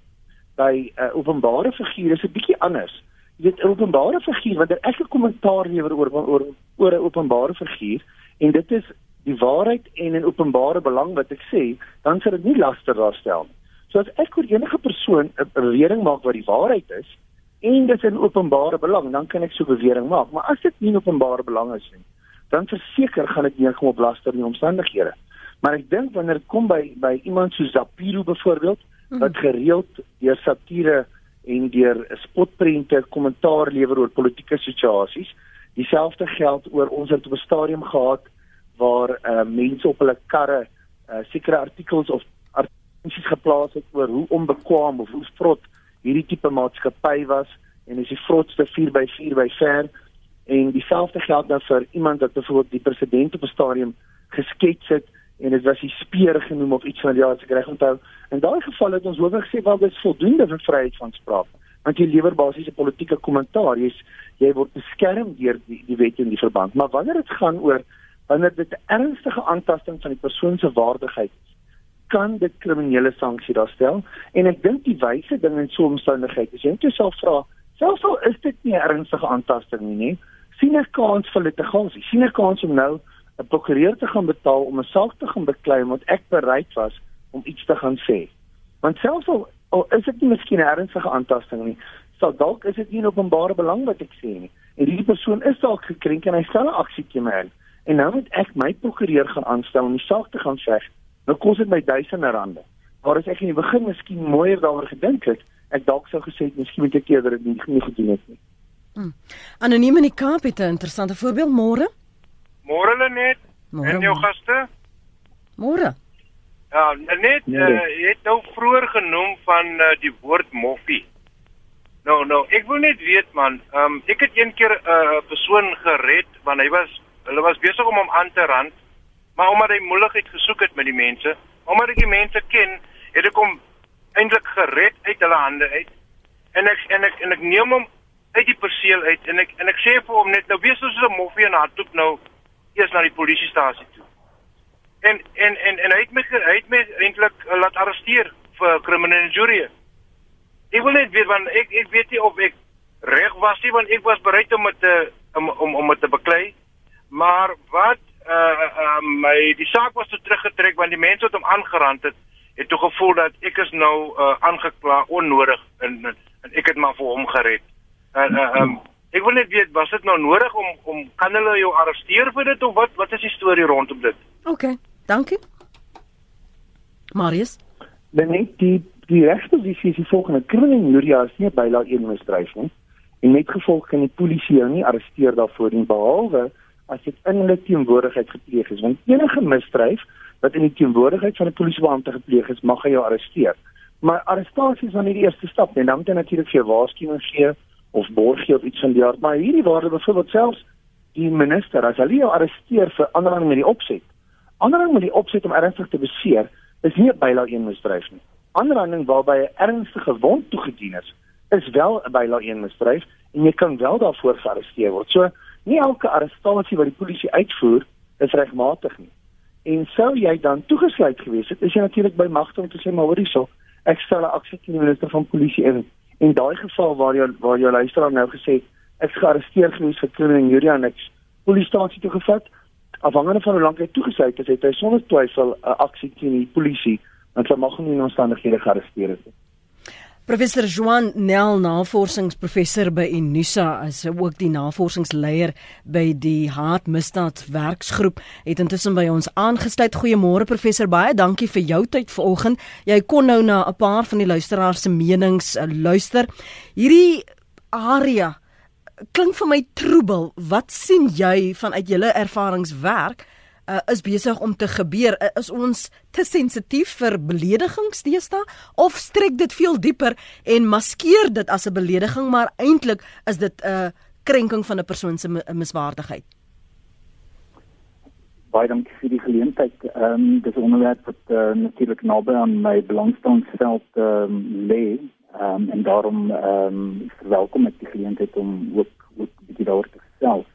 by 'n uh, openbare figuur is 'n bietjie anders. Jy weet 'n openbare figuur wanneer ek 'n kommentaar lewer oor oor oor 'n openbare figuur en dit is die waarheid en in openbare belang wat ek sê, dan sal dit nie laster daarstel nie. So as ek oor enige persoon 'n bewering maak wat die waarheid is en dit is in openbare belang, dan kan ek so 'n bewering maak. Maar as dit nie in openbare belang is nie, dan verseker gaan dit neerkom op laster in omstandighede. Maar ek dink wanneer dit kom by by iemand soos Zapiro byvoorbeeld mm. wat gereeld deur satire en deur spotprente kommentaar lewer oor politieke situasies, dieselfde geld oor ons het op 'n stadium gehad waar uh, mense op hulle karre uh, sekere artikels of artikels geplaas het oor hoe onbekwaam of hoe vrot hierdie tipe maatskappy was en is die vrotste 4 by 4 by ver en dieselfde geld dan vir iemand wat byvoorbeeld die president op 'n stadium geskets het en dit was die speer genoem of iets van die jaar as ek reg onthou. In daai geval het ons hoewel gesê wel dis voldoende vir vryheid van spraak. Want jy lewer basies 'n politieke kommentaar. Jy's jy word beskerm deur die die wet en die verband. Maar wanneer dit gaan oor wanneer dit 'n ernstige aantasting van die persoon se waardigheid is, kan dit kriminele sanksie daarstel. En ek dink die wyse ding in so 'n omstandigheid is jy moet jouself vra, selfs al is dit nie 'n ernstige aantasting nie, nie, sien ek kans vir litigasie? Sien ek kans om nou 'n prokureur te gaan betaal om 'n saak te gaan beklei omdat ek bereid was om iets te gaan sê. Want selfs al, al is dit nie miskien 'n ernstige aantasting nie, sal dalk is dit nie in openbare belang wat ek sê nie. En hierdie persoon is dalk gekrenk en hy stel 'n aksie teen my. En nou moet ek my prokureur gaan aanstel om die saak te gaan veg. Nou kos dit my duisende rande. Maar as ek in die begin miskien mooier daaroor gedink het, ek dalk sou gesê het miskien moet ek eerder dit nie, gedoen het nie. Hmm. Anoniem in die Kaap het 'n interessante voorbeeld môre. Môre Lenet. En jou gaste? Môre. Ja, Lenet, uh, jy het nou vroeër genoem van uh, die woord moffie. Nou, nou, ek wil net weet man, um, ek het een keer 'n uh, persoon gered want hy was hulle was besig om hom aan te rand, maar omdat hy moeilikheid gesoek het met die mense, omdat ek die mense ken, het ek hom eintlik gered uit hulle hande uit. En ek en ek en ek neem hom uit die perseel uit en ek en ek sê vir hom net nou wees soos 'n moffie en hardloop nou eers na die polisiestasie toe. En en en en hy het my hy het my eintlik uh, laat arresteer vir kriminele jury. Ek wil net weet want ek ek weet nie of ek reg was nie want ek was bereid om met te om om om met te beklei. Maar wat uh uh my die saak was toe teruggetrek want die mense wat hom aangerand het het toe gevoel dat ek is nou uh aangekla onnodig en en ek het maar vir hom gered. En uh um Ek wil net weet, was dit nou nodig om om kan hulle jou arresteer vir dit of wat wat is die storie rondom dit? OK, dankie. Marius. Dan net die die regsposisie is die volgende: kriminele juria is nie byla een misdryf nie. En met gevolg kan die polisie jou nie arresteer daarvoor nie behalwe as dit in hulle teenwoordigheid gepleeg is. Want enige misdryf wat in die teenwoordigheid van 'n polisiebeampte gepleeg is, mag hy jou arresteer. Maar arrestasie is dan nie die eerste stap nie. Dan moet jy natuurlik vir waarskuwing gee of borgie of iets van die aard. Maar hierdie waarde byvoorbeeld selfs die minister as hulle jou arresteer vir aanranding met die opset. Aanranding met die opset om ernstig te beseer is nie 'n byla een misdryf nie. Aanranding waarby 'n ernstige wond toegedien is, is wel 'n bylaag 1 misdryf en jy kan wel daarvoor gearresteer word. So nie elke arrestasie wat die polisie uitvoer is regmatig nie. En sou jy dan toegesluit gewees het, is jy natuurlik by magte om te sê maar hoor hierso, ek stel 'n aksie teen die minister van polisie in. En daai geval waar jy waar jou luisteraar nou gesê het ek gearresteer gewees vir kriminele en Julia niks polisiestasie toe gevat afhangende van hoe lank hy toegesluit is het hy sonder twyfel 'n aksie teen die polisie want hy mag nie in omstandighede gearresteer is Professor Juan Nel, navorsingsprofessor by Unisa, is ook die navorsingsleier by die Haatmisdaad Werksgroep, het intussen by ons aangesluit. Goeiemôre professor, baie dankie vir jou tyd vanoggend. Jy kon nou na 'n paar van die luisteraars se menings uh, luister. Hierdie area klink vir my troebel. Wat sien jy vanuit julle ervaringswerk uh, is besig om te gebeur? Uh, is ons te sensitief vir beledigings deesdae of strek dit veel dieper en maskeer dit as 'n belediging, maar eintlik is dit 'n uh, krenking van 'n persoon se miswaardigheid? Baie dankie vir die geleentheid. Ehm um, dis 'n onderwerp wat uh, natuurlik naby aan my belangstellingsveld ehm um, lê. Ehm um, en daarom ehm um, verwelkom ek die geleentheid om ook ook 'n bietjie daaroor te gesels.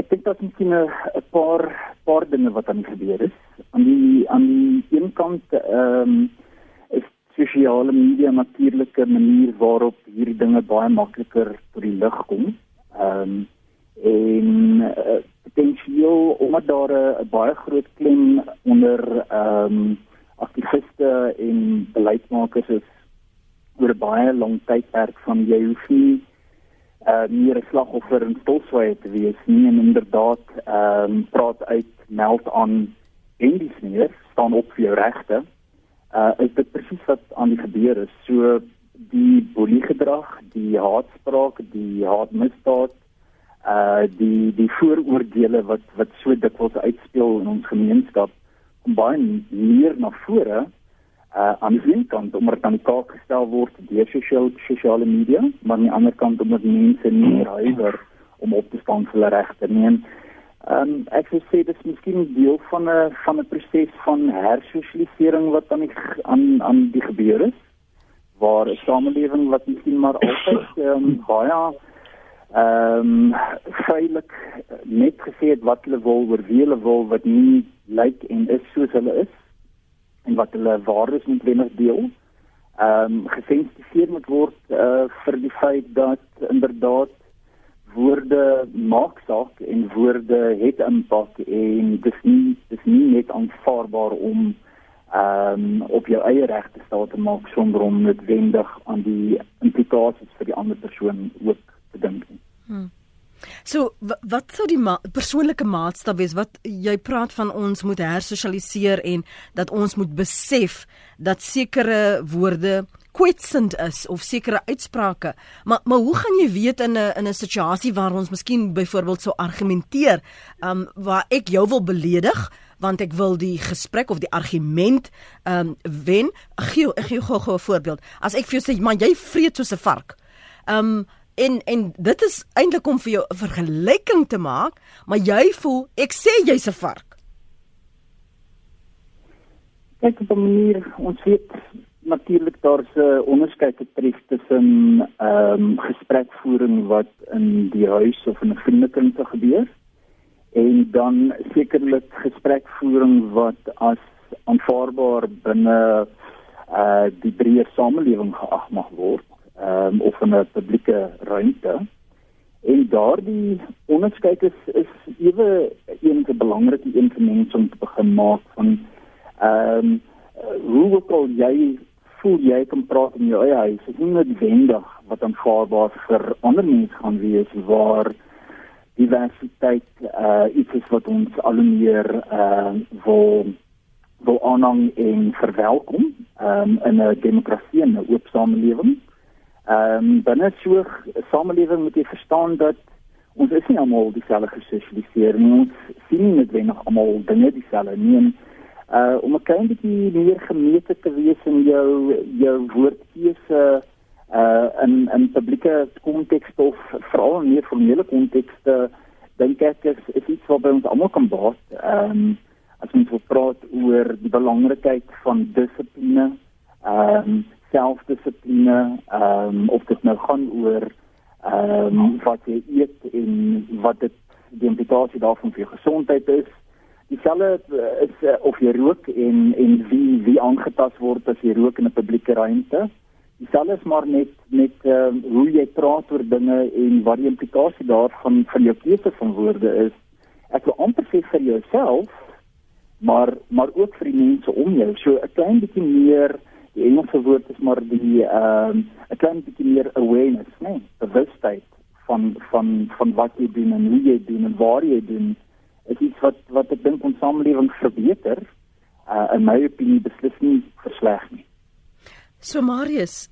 Ek dink dat miskien 'n paar paar dinge wat aan gebeur is. Aan die aan die een kant ehm um, is sosiale media natuurlike manier waarop hierdie dinge baie makliker tot die lig kom. Ehm um, en uh, potensieel omdat daar 'n baie groot klem onder ehm um, aktiviste en beleidsmakers is oor baie lang tydperk van jy hoef nie uh meer 'n slagoffer in stolswyte te wees nie en inderdaad ehm um, praat uit meld aan en dis nie staan op vir jou regte. Uh is dit presies wat aan die gebeur is. So die boelie gedrag, die haatspraak, die haatmisdaad uh die die vooroordeele wat wat so dikwels uitspeel in ons gemeenskap kom baie meer na vore uh, aan die een kant omdat dit aan die kaak gestel word deur sosiale sosiale media, maar aan die ander kant omdat mense nie huiwer om op te staan vir hulle regte nie. Ehm um, ek sou sê dit is miskien deel van 'n van 'n proses van hersosialisering wat aan die aan aan die gebeur is waar 'n samelewing wat miskien maar altyd ehm um, baie ehm um, veilig net gesê het wat hulle wil oor wie hulle wil wat nie lyk en is soos hulle is en wat hulle waardes moet wenig deel. Ehm um, gesensitiseer moet word uh, vir die feit dat inderdaad woorde maak saak en woorde het impak en dis nie dis nie net aanvaarbaar om ehm um, op jou eie regte staan te maak sonder om noodwendig aan die implikasies vir die ander persoon ook te dink. So wat sou die ma persoonlike maatstaf wees wat jy praat van ons moet hersosialiseer en dat ons moet besef dat sekere woorde kwetsend is of sekere uitsprake? Maar maar hoe gaan jy weet in 'n in 'n situasie waar ons miskien byvoorbeeld sou argumenteer um waar ek jou wil beledig want ek wil die gesprek of die argument um wen? Gee ek gee gou 'n voorbeeld. As ek vir jou sê man jy vreet soos 'n vark. Um En en dit is eintlik om vir jou 'n vergelyking te maak, maar jy voel ek sê jy's 'n vark. Kyk op 'n manier ons weet natuurlik daar's 'n onderskeid te tref tussen ehm um, gesprekvoering wat in die huis of in 'n vriendekring te gebeur en dan sekerlik gesprekvoering wat as aanvaarbaar binne uh die breë samelewing geag mag word um, of in 'n publieke ruimte. En daardie onderskeid is is ewe een te belangrike een vir mense om te begin maak van ehm um, hoe ook al jy voel jy kan praat in jou eie huis. Dit is nie noodwendig wat aanvaarbaar vir ander mense gaan wees waar diversiteit uh iets is wat ons al meer uh wil wil aanhang en verwelkom um, in 'n demokrasie en 'n oop samelewing. Ehm um, binne so 'n samelewing moet jy verstaan dat ons is nie almal dieselfde gesosialiseer nie. Ons sien nie noodwendig almal dinge dieselfde nie. En, uh om 'n klein bietjie meer gemeete te wees in jou jou woordkeuse uh in in publieke konteks of veral in meer formele kontekste dink ek is, is iets wat by ons almal kan baat. Ehm um, as ons praat oor die belangrikheid van dissipline, ehm um, selfdissipline, ehm um, of dit nou gaan oor ehm um, wat jy eet en wat dit die implikasie daarvan vir jou gesondheid is. Dieselfde uh, is uh, of jy rook en en wie wie aangetast word as jy rook in 'n publieke ruimte. Dieselfde is maar net met ehm uh, hoe jy praat oor dinge en wat die implikasie daarvan van jou keuse van woorde is. Ek wil amper sê vir jouself, maar maar ook vir die mense om jou. So 'n klein bietjie meer die Engelse woord is maar die ehm um, 'n klein bietjie meer awareness, nee, bewustheid van van van wat jy doen en hoe jy doen en waar jy doen is iets wat wat ek dink ons samelewing verbeter uh, in my opinie beslis nie versleg nie. So Marius,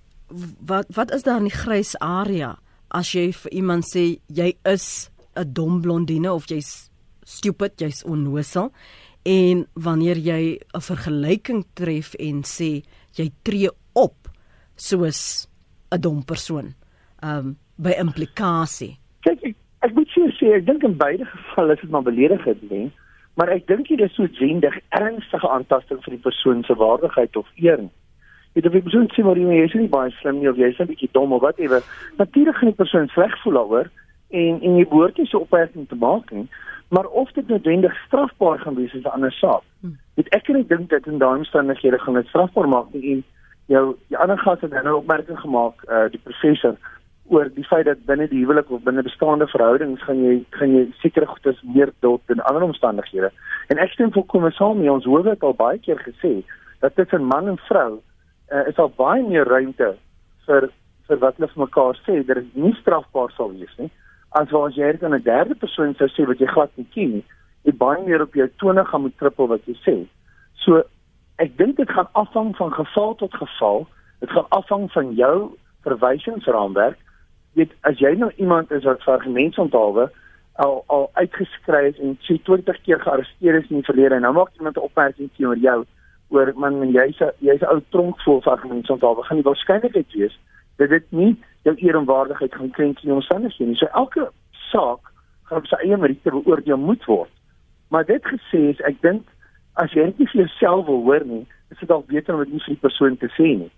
wat wat is daar in die grys area as jy vir iemand sê jy is 'n dom blondine of jy's stupid, jy's onnosel en wanneer jy 'n vergelyking tref en sê jy tree op soos 'n dom persoon. Um by implikasie. Kyk, ek, ek moet jou sê, ek dink in beide gevalle is dit maar beledigend, nee. Maar ek dink dit is so gendig ernstige aantasting vir die persoon se waardigheid of eer. Jy dink die persoon sê maar jy is nie baie slim nie of jy is 'n bietjie dom of whatever. Natuurlik gaan die persoon sleg voel daaroor en en jy behoort nie so opmerking te maak nie. Maar of dit noodwendig strafbaar gaan wees is 'n ander saak. Hmm. Ek ek dink dat in daai omstandighede gaan dit strafbaar maak en jou die ander gas het nou opmerking gemaak uh die professor oor die feit dat binne die huwelik of binne bestaande verhoudings gaan jy gaan jy sekere goedes meer dalk in ander omstandighede. En ek stem volkomme saam met ons hoor het al baie keer gesê dat tussen man en vrou uh, is al baie meer ruimte vir vir wat hulle vir mekaar sê dat dit nie strafbaar sal wees nie. As wat jy het 'n derde persoon sou sê wat jy glad nie ken nie, jy baie meer op jou tone gaan moet trippel wat jy sê. So ek dink dit gaan afhang van geval tot geval. Dit gaan afhang van jou verwysingsraamwerk weet as jy nou iemand is wat vir argumentsonthaalwe al al uitgeskryf en sy 20 keer gearresteer is in die verlede en nou maak iemand 'n opmerking teenoor jou oor man jy's jy's ou tronk vol van argumentsonthaalwe gaan die waarskynlikheid wees dat dit nie jou eer en waardigheid gaan krenk in omstandighede nie. So elke saak gaan op sy eie meriete beoordeel moet word. Maar dit gesê is ek dink as jy net vir jouself wil hoor nie, is dit dalk beter om dit nie vir die persoon te sê nie.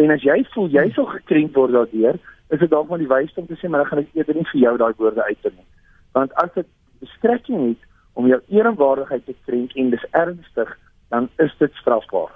En as jy voel jy sal gekrenk word daardeur, is dit dalk maar die wysste om te sê maar dan gaan ek eerder nie vir jou daai woorde uit te nie. Want as dit bestrekking het om jou eerwaardigheid te krenk en dis ernstig, dan is dit strafbaar.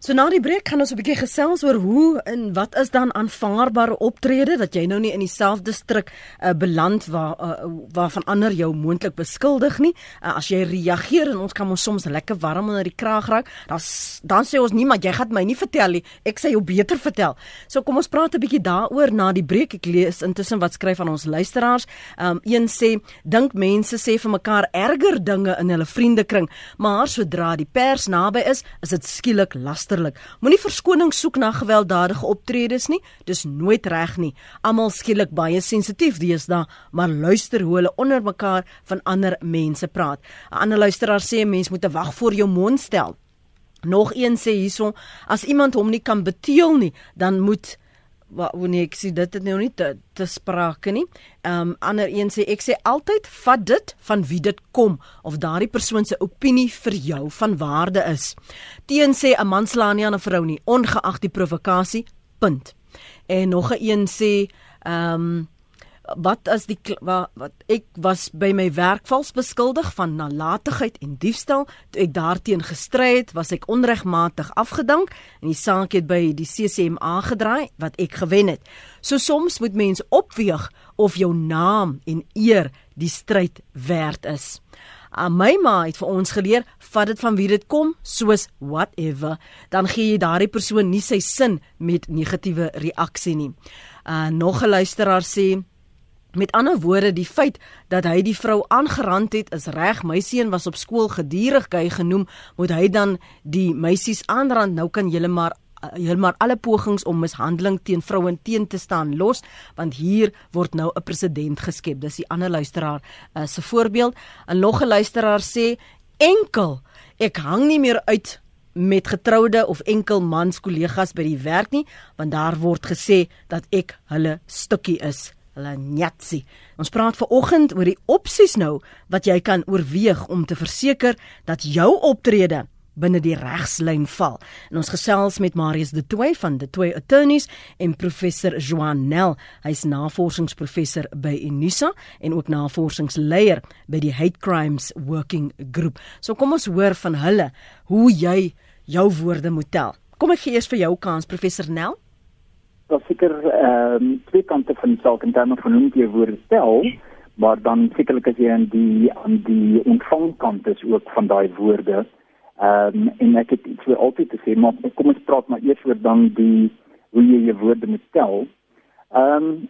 So na die breek gaan ons 'n bietjie gesels oor hoe en wat is dan aanvaarbare optrede dat jy nou nie in dieselfde stryk uh, beland waar uh, waarvan ander jou moontlik beskuldig nie. Uh, as jy reageer en ons kan ons soms lekker warm onder die kraag raak, dan dan sê ons nie maar jy gaan my nie vertel nie. Ek sê jou beter vertel. So kom ons praat 'n bietjie daaroor na die breek. Ek lees intussen wat skryf van ons luisteraars. Um een sê dink mense sê vir mekaar erger dinge in hulle vriendekring, maar sodra die pers naby is, is dit skielik lasterlik. Moenie verskoning soek na gewelddadige optredes nie. Dis nooit reg nie. Almal skielik baie sensitief deesdae, maar luister hoe hulle onder mekaar van ander mense praat. 'n Ander luisteraar sê 'n mens moet 'n wag voor jou mond stel. Nog een sê hierson, as iemand hom nie kan beteel nie, dan moet wanneer ek sê dit het nou nie te, te sprake nie. Ehm um, ander een sê ek sê altyd vat dit van wie dit kom of daardie persoon se opinie vir jou van waarde is. Teen sê 'n man slaan nie aan 'n vrou nie ongeag die provokasie. Punt. En nog 'n een sê ehm um, wat as die wat, wat ek was by my werk vals beskuldig van nalatigheid en diefstal. Toe ek daarteen gestry het was ek onregmatig afgedank en die saak het by die CCMA gedraai wat ek gewen het. So soms moet mens opweeg of jou naam en eer die stryd werd is. Aan my ma het vir ons geleer vat dit van wie dit kom soos whatever. Dan gee jy daardie persoon nie sy sin met negatiewe reaksie nie. Uh, nog 'n luisteraar sê Met ander woorde, die feit dat hy die vrou aangerand het, is reg. My seun was op skool gedurig gey genoem, moet hy dan die meisies aanrand? Nou kan julle maar julle maar alle pogings om mishandeling teen vroue teen te staan los, want hier word nou 'n presedent geskep. Dis die ander luisteraar uh, se voorbeeld. 'n Nog 'n luisteraar sê enkel ek hang nie meer uit met getroude of enkel mans kollegas by die werk nie, want daar word gesê dat ek hulle stukkie is. Lanyatsi. Ons praat ver oggend oor die opsies nou wat jy kan oorweeg om te verseker dat jou optrede binne die regslyn val. En ons gesels met Marius De Tooy van De Tooy Attorneys en professor Joan Nel. Hy's navorsingsprofessor by Unisa en ook navorsingsleier by die Hate Crimes Working Group. So kom ons hoor van hulle hoe jy jou woorde moet tel. Kom ek gee eers vir jou kans professor Nel. Daar seker ehm um, twee kante van die saak in terme van hoe jy woorde tel. Ja maar dan sekerlik as jy aan die aan die ontvangkant is ook van daai woorde. Ehm um, en ek het iets vir altyd te sê, maar kom ons praat maar eers oor dan die hoe jy jou woorde moet tel. Ehm um,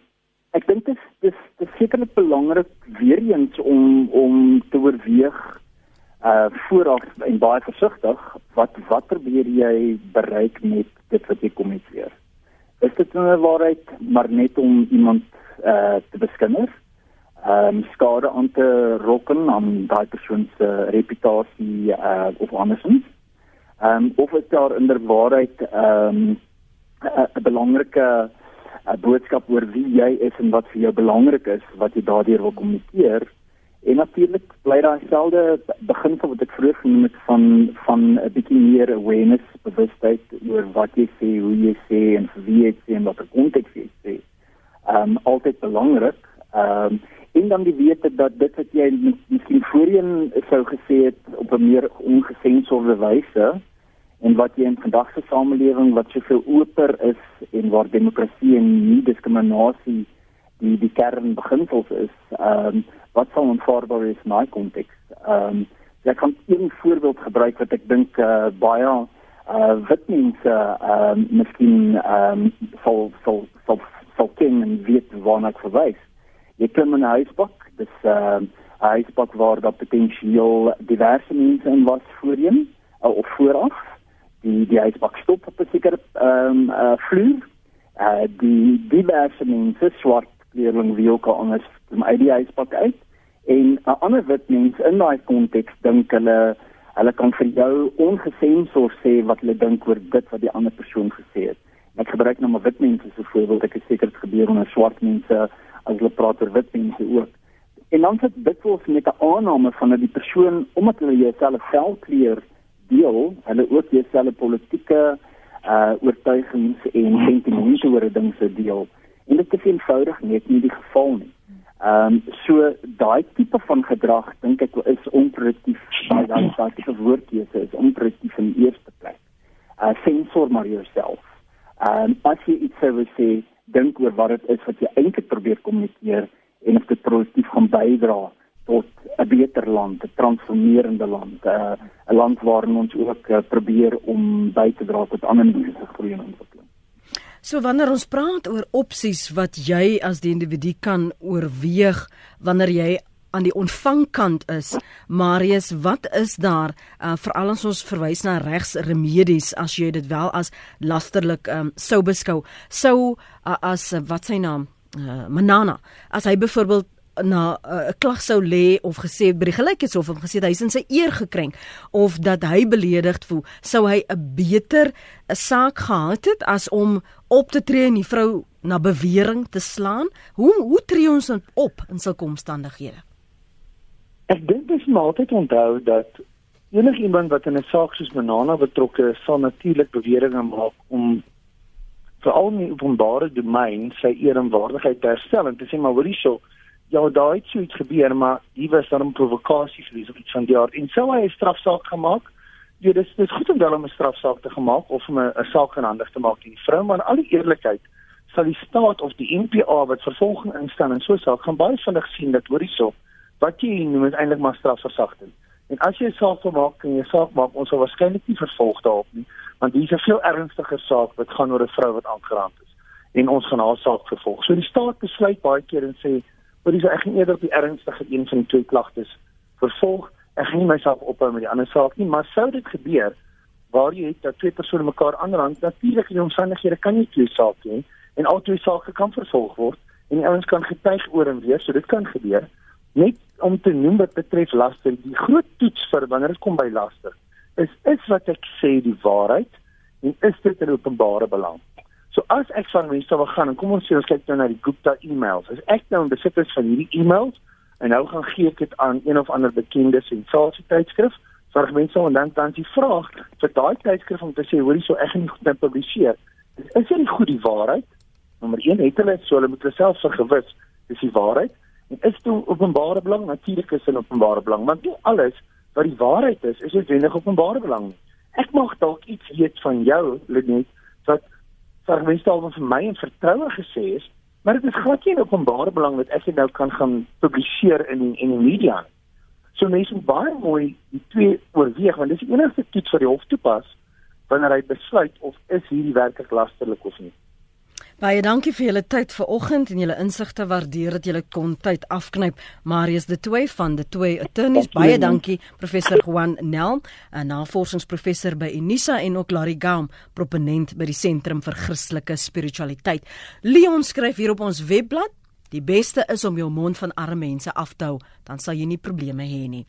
ek dink dit is dis dis sekerlik belangrik weer eens om om te oorweeg uh vooraf en baie versigtig wat wat probeer jy bereik met dit wat jy kommunikeer. Is dit 'n waarheid maar net om iemand uh te beskinder? ehm um, skade aan te rokken aan daai persoon se reputasie uh, of andersins. Ehm um, of is daar inderwaarheid ehm um, 'n belangrike uh, boodskap oor wie jy is en wat vir jou belangrik is wat jy daardeur wil kommunikeer? En natuurlik bly daar dieselfde beginsel wat ek vroeër genoem het van van 'n bietjie meer awareness, bewustheid oor wat jy sê, hoe jy sê en vir wie jy sê en wat die konteks is. Ehm um, altyd belangrik. Ehm um, en dan die wete dat dit wat jy miskien voorheen sou gesê het op 'n meer ongesensorde wyse en wat jy in vandag se samelewing wat soveel oper is en waar demokrasie en nie diskriminasie die die kernbeginsels is, ehm um, wat sou aanvaarbaar is in my konteks. Ehm um, ek kan een voorbeeld gebruik wat ek dink uh, baie uh wit mense ehm um, miskien ehm um, sal sal sal sal ken en weet waarna ek verwys. Jy klim in 'n huisbak dis ehm, 'n uh, huisbak waar daar potensieel diverse mense in was voorheen uh, of vooraf. Die die huisbak stop op 'n sekere ehm um, uh, vloer. Uh, die diverse mense swart kleerling wie ook al anders kom uit die huisbak uit en 'n ander wit mens in daai konteks dink hulle hulle kan vir jou ongesensor sê wat hulle dink oor dit wat die ander persoon gesê het ek gebruik nou maar wit mense so voorbeeld ek het seker dit gebeur onder swart mense as hulle praat oor wit mense ook. En dan sit dit vols met 'n aanname van dat die persoon omdat hulle jouself velkleur deel, hulle ook jouself politieke uh oortuigings en sentimente oor 'n ding se deel. En dit is eenvoudig net nie die geval nie. Ehm um, so daai tipe van gedrag dink ek is onproduktief. Daai daai daai tipe woordkeuse is onproduktief in die eerste plek. Uh sensor maar jouself. Ehm um, as jy iets sou sê dink oor wat dit is wat jy eintlik probeer kommunikeer en of dit positief gaan bydra tot 'n beter land, 'n transformerende land, eh, 'n land waarin ons ook uh, probeer om by te dra tot ander mense se groei en ontwikkeling. So wanneer ons praat oor opsies wat jy as die individu kan oorweeg wanneer jy aan die ontvangkant is. Marius, wat is daar uh, veral as ons verwys na regsremedies as jy dit wel as lasterlik um, sou beskou? Sou uh, as uh, wat sy naam uh, Manana, as hy byvoorbeeld na 'n uh, klag sou lê of gesê by die gelykheidshof of gesê hy is in sy eer gekrenk of dat hy beledig voel, sou hy 'n beter 'n saak gehad het as om op te tree en die vrou na bewering te slaan. Hoe hoe tree ons op in sulke omstandighede? Ek dink dis maar altyd onthou dat enigiemand wat in 'n saak soos Banana betrokke is, sal natuurlik beweringe maak om veral in die openbare domein sy eer en waardigheid te herstel en te sê maar hoorie so ja daar het so iets gebeur maar hier was dan 'n provokasie iets of iets van die aard en sou hy 'n strafsaak gemaak? Ja dis dis goed om wel 'n strafsaak te gemaak of om 'n saak gehandig te maak. Teen die vrou maar in al die eerlikheid sal die staat of die NPA wat vervolging instel en so saak gaan baie vinnig sien dat hoorie so wat jy noem is eintlik maar strafversagting. En as jy 'n saak wil maak, kan jy 'n saak maak, ons sal waarskynlik nie vervolg daarop nie, want hier is 'n veel ernstiger saak wat gaan oor 'n vrou wat aangeraak is. En ons gaan haar saak vervolg. So die staat besluit baie keer en sê, "Maar dis reg eerder op die ernstige een van die twee klagtes vervolg. Ek gaan nie myself ophou met die ander saak nie, maar sou dit gebeur waar jy het dat twee persone mekaar aanrand, natuurlik in omstandighede kan jy twee sake hê en al twee sake kan vervolg word en die ouens kan getuig oor en weer, so dit kan gebeur. Net om te noem wat betref laster, die groot toets vir wanneer dit kom by laster, is is wat ek sê die waarheid en is dit in openbare belang. So as ek van mense wil gaan en kom ons sê ons kyk nou na die Gupta e-mails. As ek nou in besit is van hierdie e-mails en nou gaan gee ek dit aan een of ander bekende sensasietydskrif, fragmente sal dan dan die vraag vir daai tydskrif om te sê hoorie so ek gaan nie goed nou publiseer. Is dit goed die waarheid? Nommer 1 het hulle so hulle moet hulle self vergewis dis die waarheid. En is dit openbare belang? Natuurlik is dit openbare belang, want nie alles wat die waarheid is, is noodwendig openbare belang nie. Ek mag dalk iets weet van jou, Lenet, wat fragmente al van my en vertroue gesê is, maar dit is glad nie openbare belang dat ek dit nou kan gaan publiseer in in die media nie. So mense moet baie mooi die twee oorweeg want dis die enigste toets vir die hof toepas wanneer hy besluit of is hierdie werklik lasterlik of nie. Baie dankie vir julle tyd vanoggend en julle insigte. Waardeer dat julle kon tyd afknyp. Marius de Toey van de Toey Attorneys. Baie dankie professor Juan Nel, 'n navorsingsprofessor by Unisa en ook Larry Gaum, proponent by die Sentrum vir Christelike Spiritualiteit. Leon skryf hier op ons webblad: "Die beste is om jou mond van arme mense af te hou, dan sal jy nie probleme hê nie."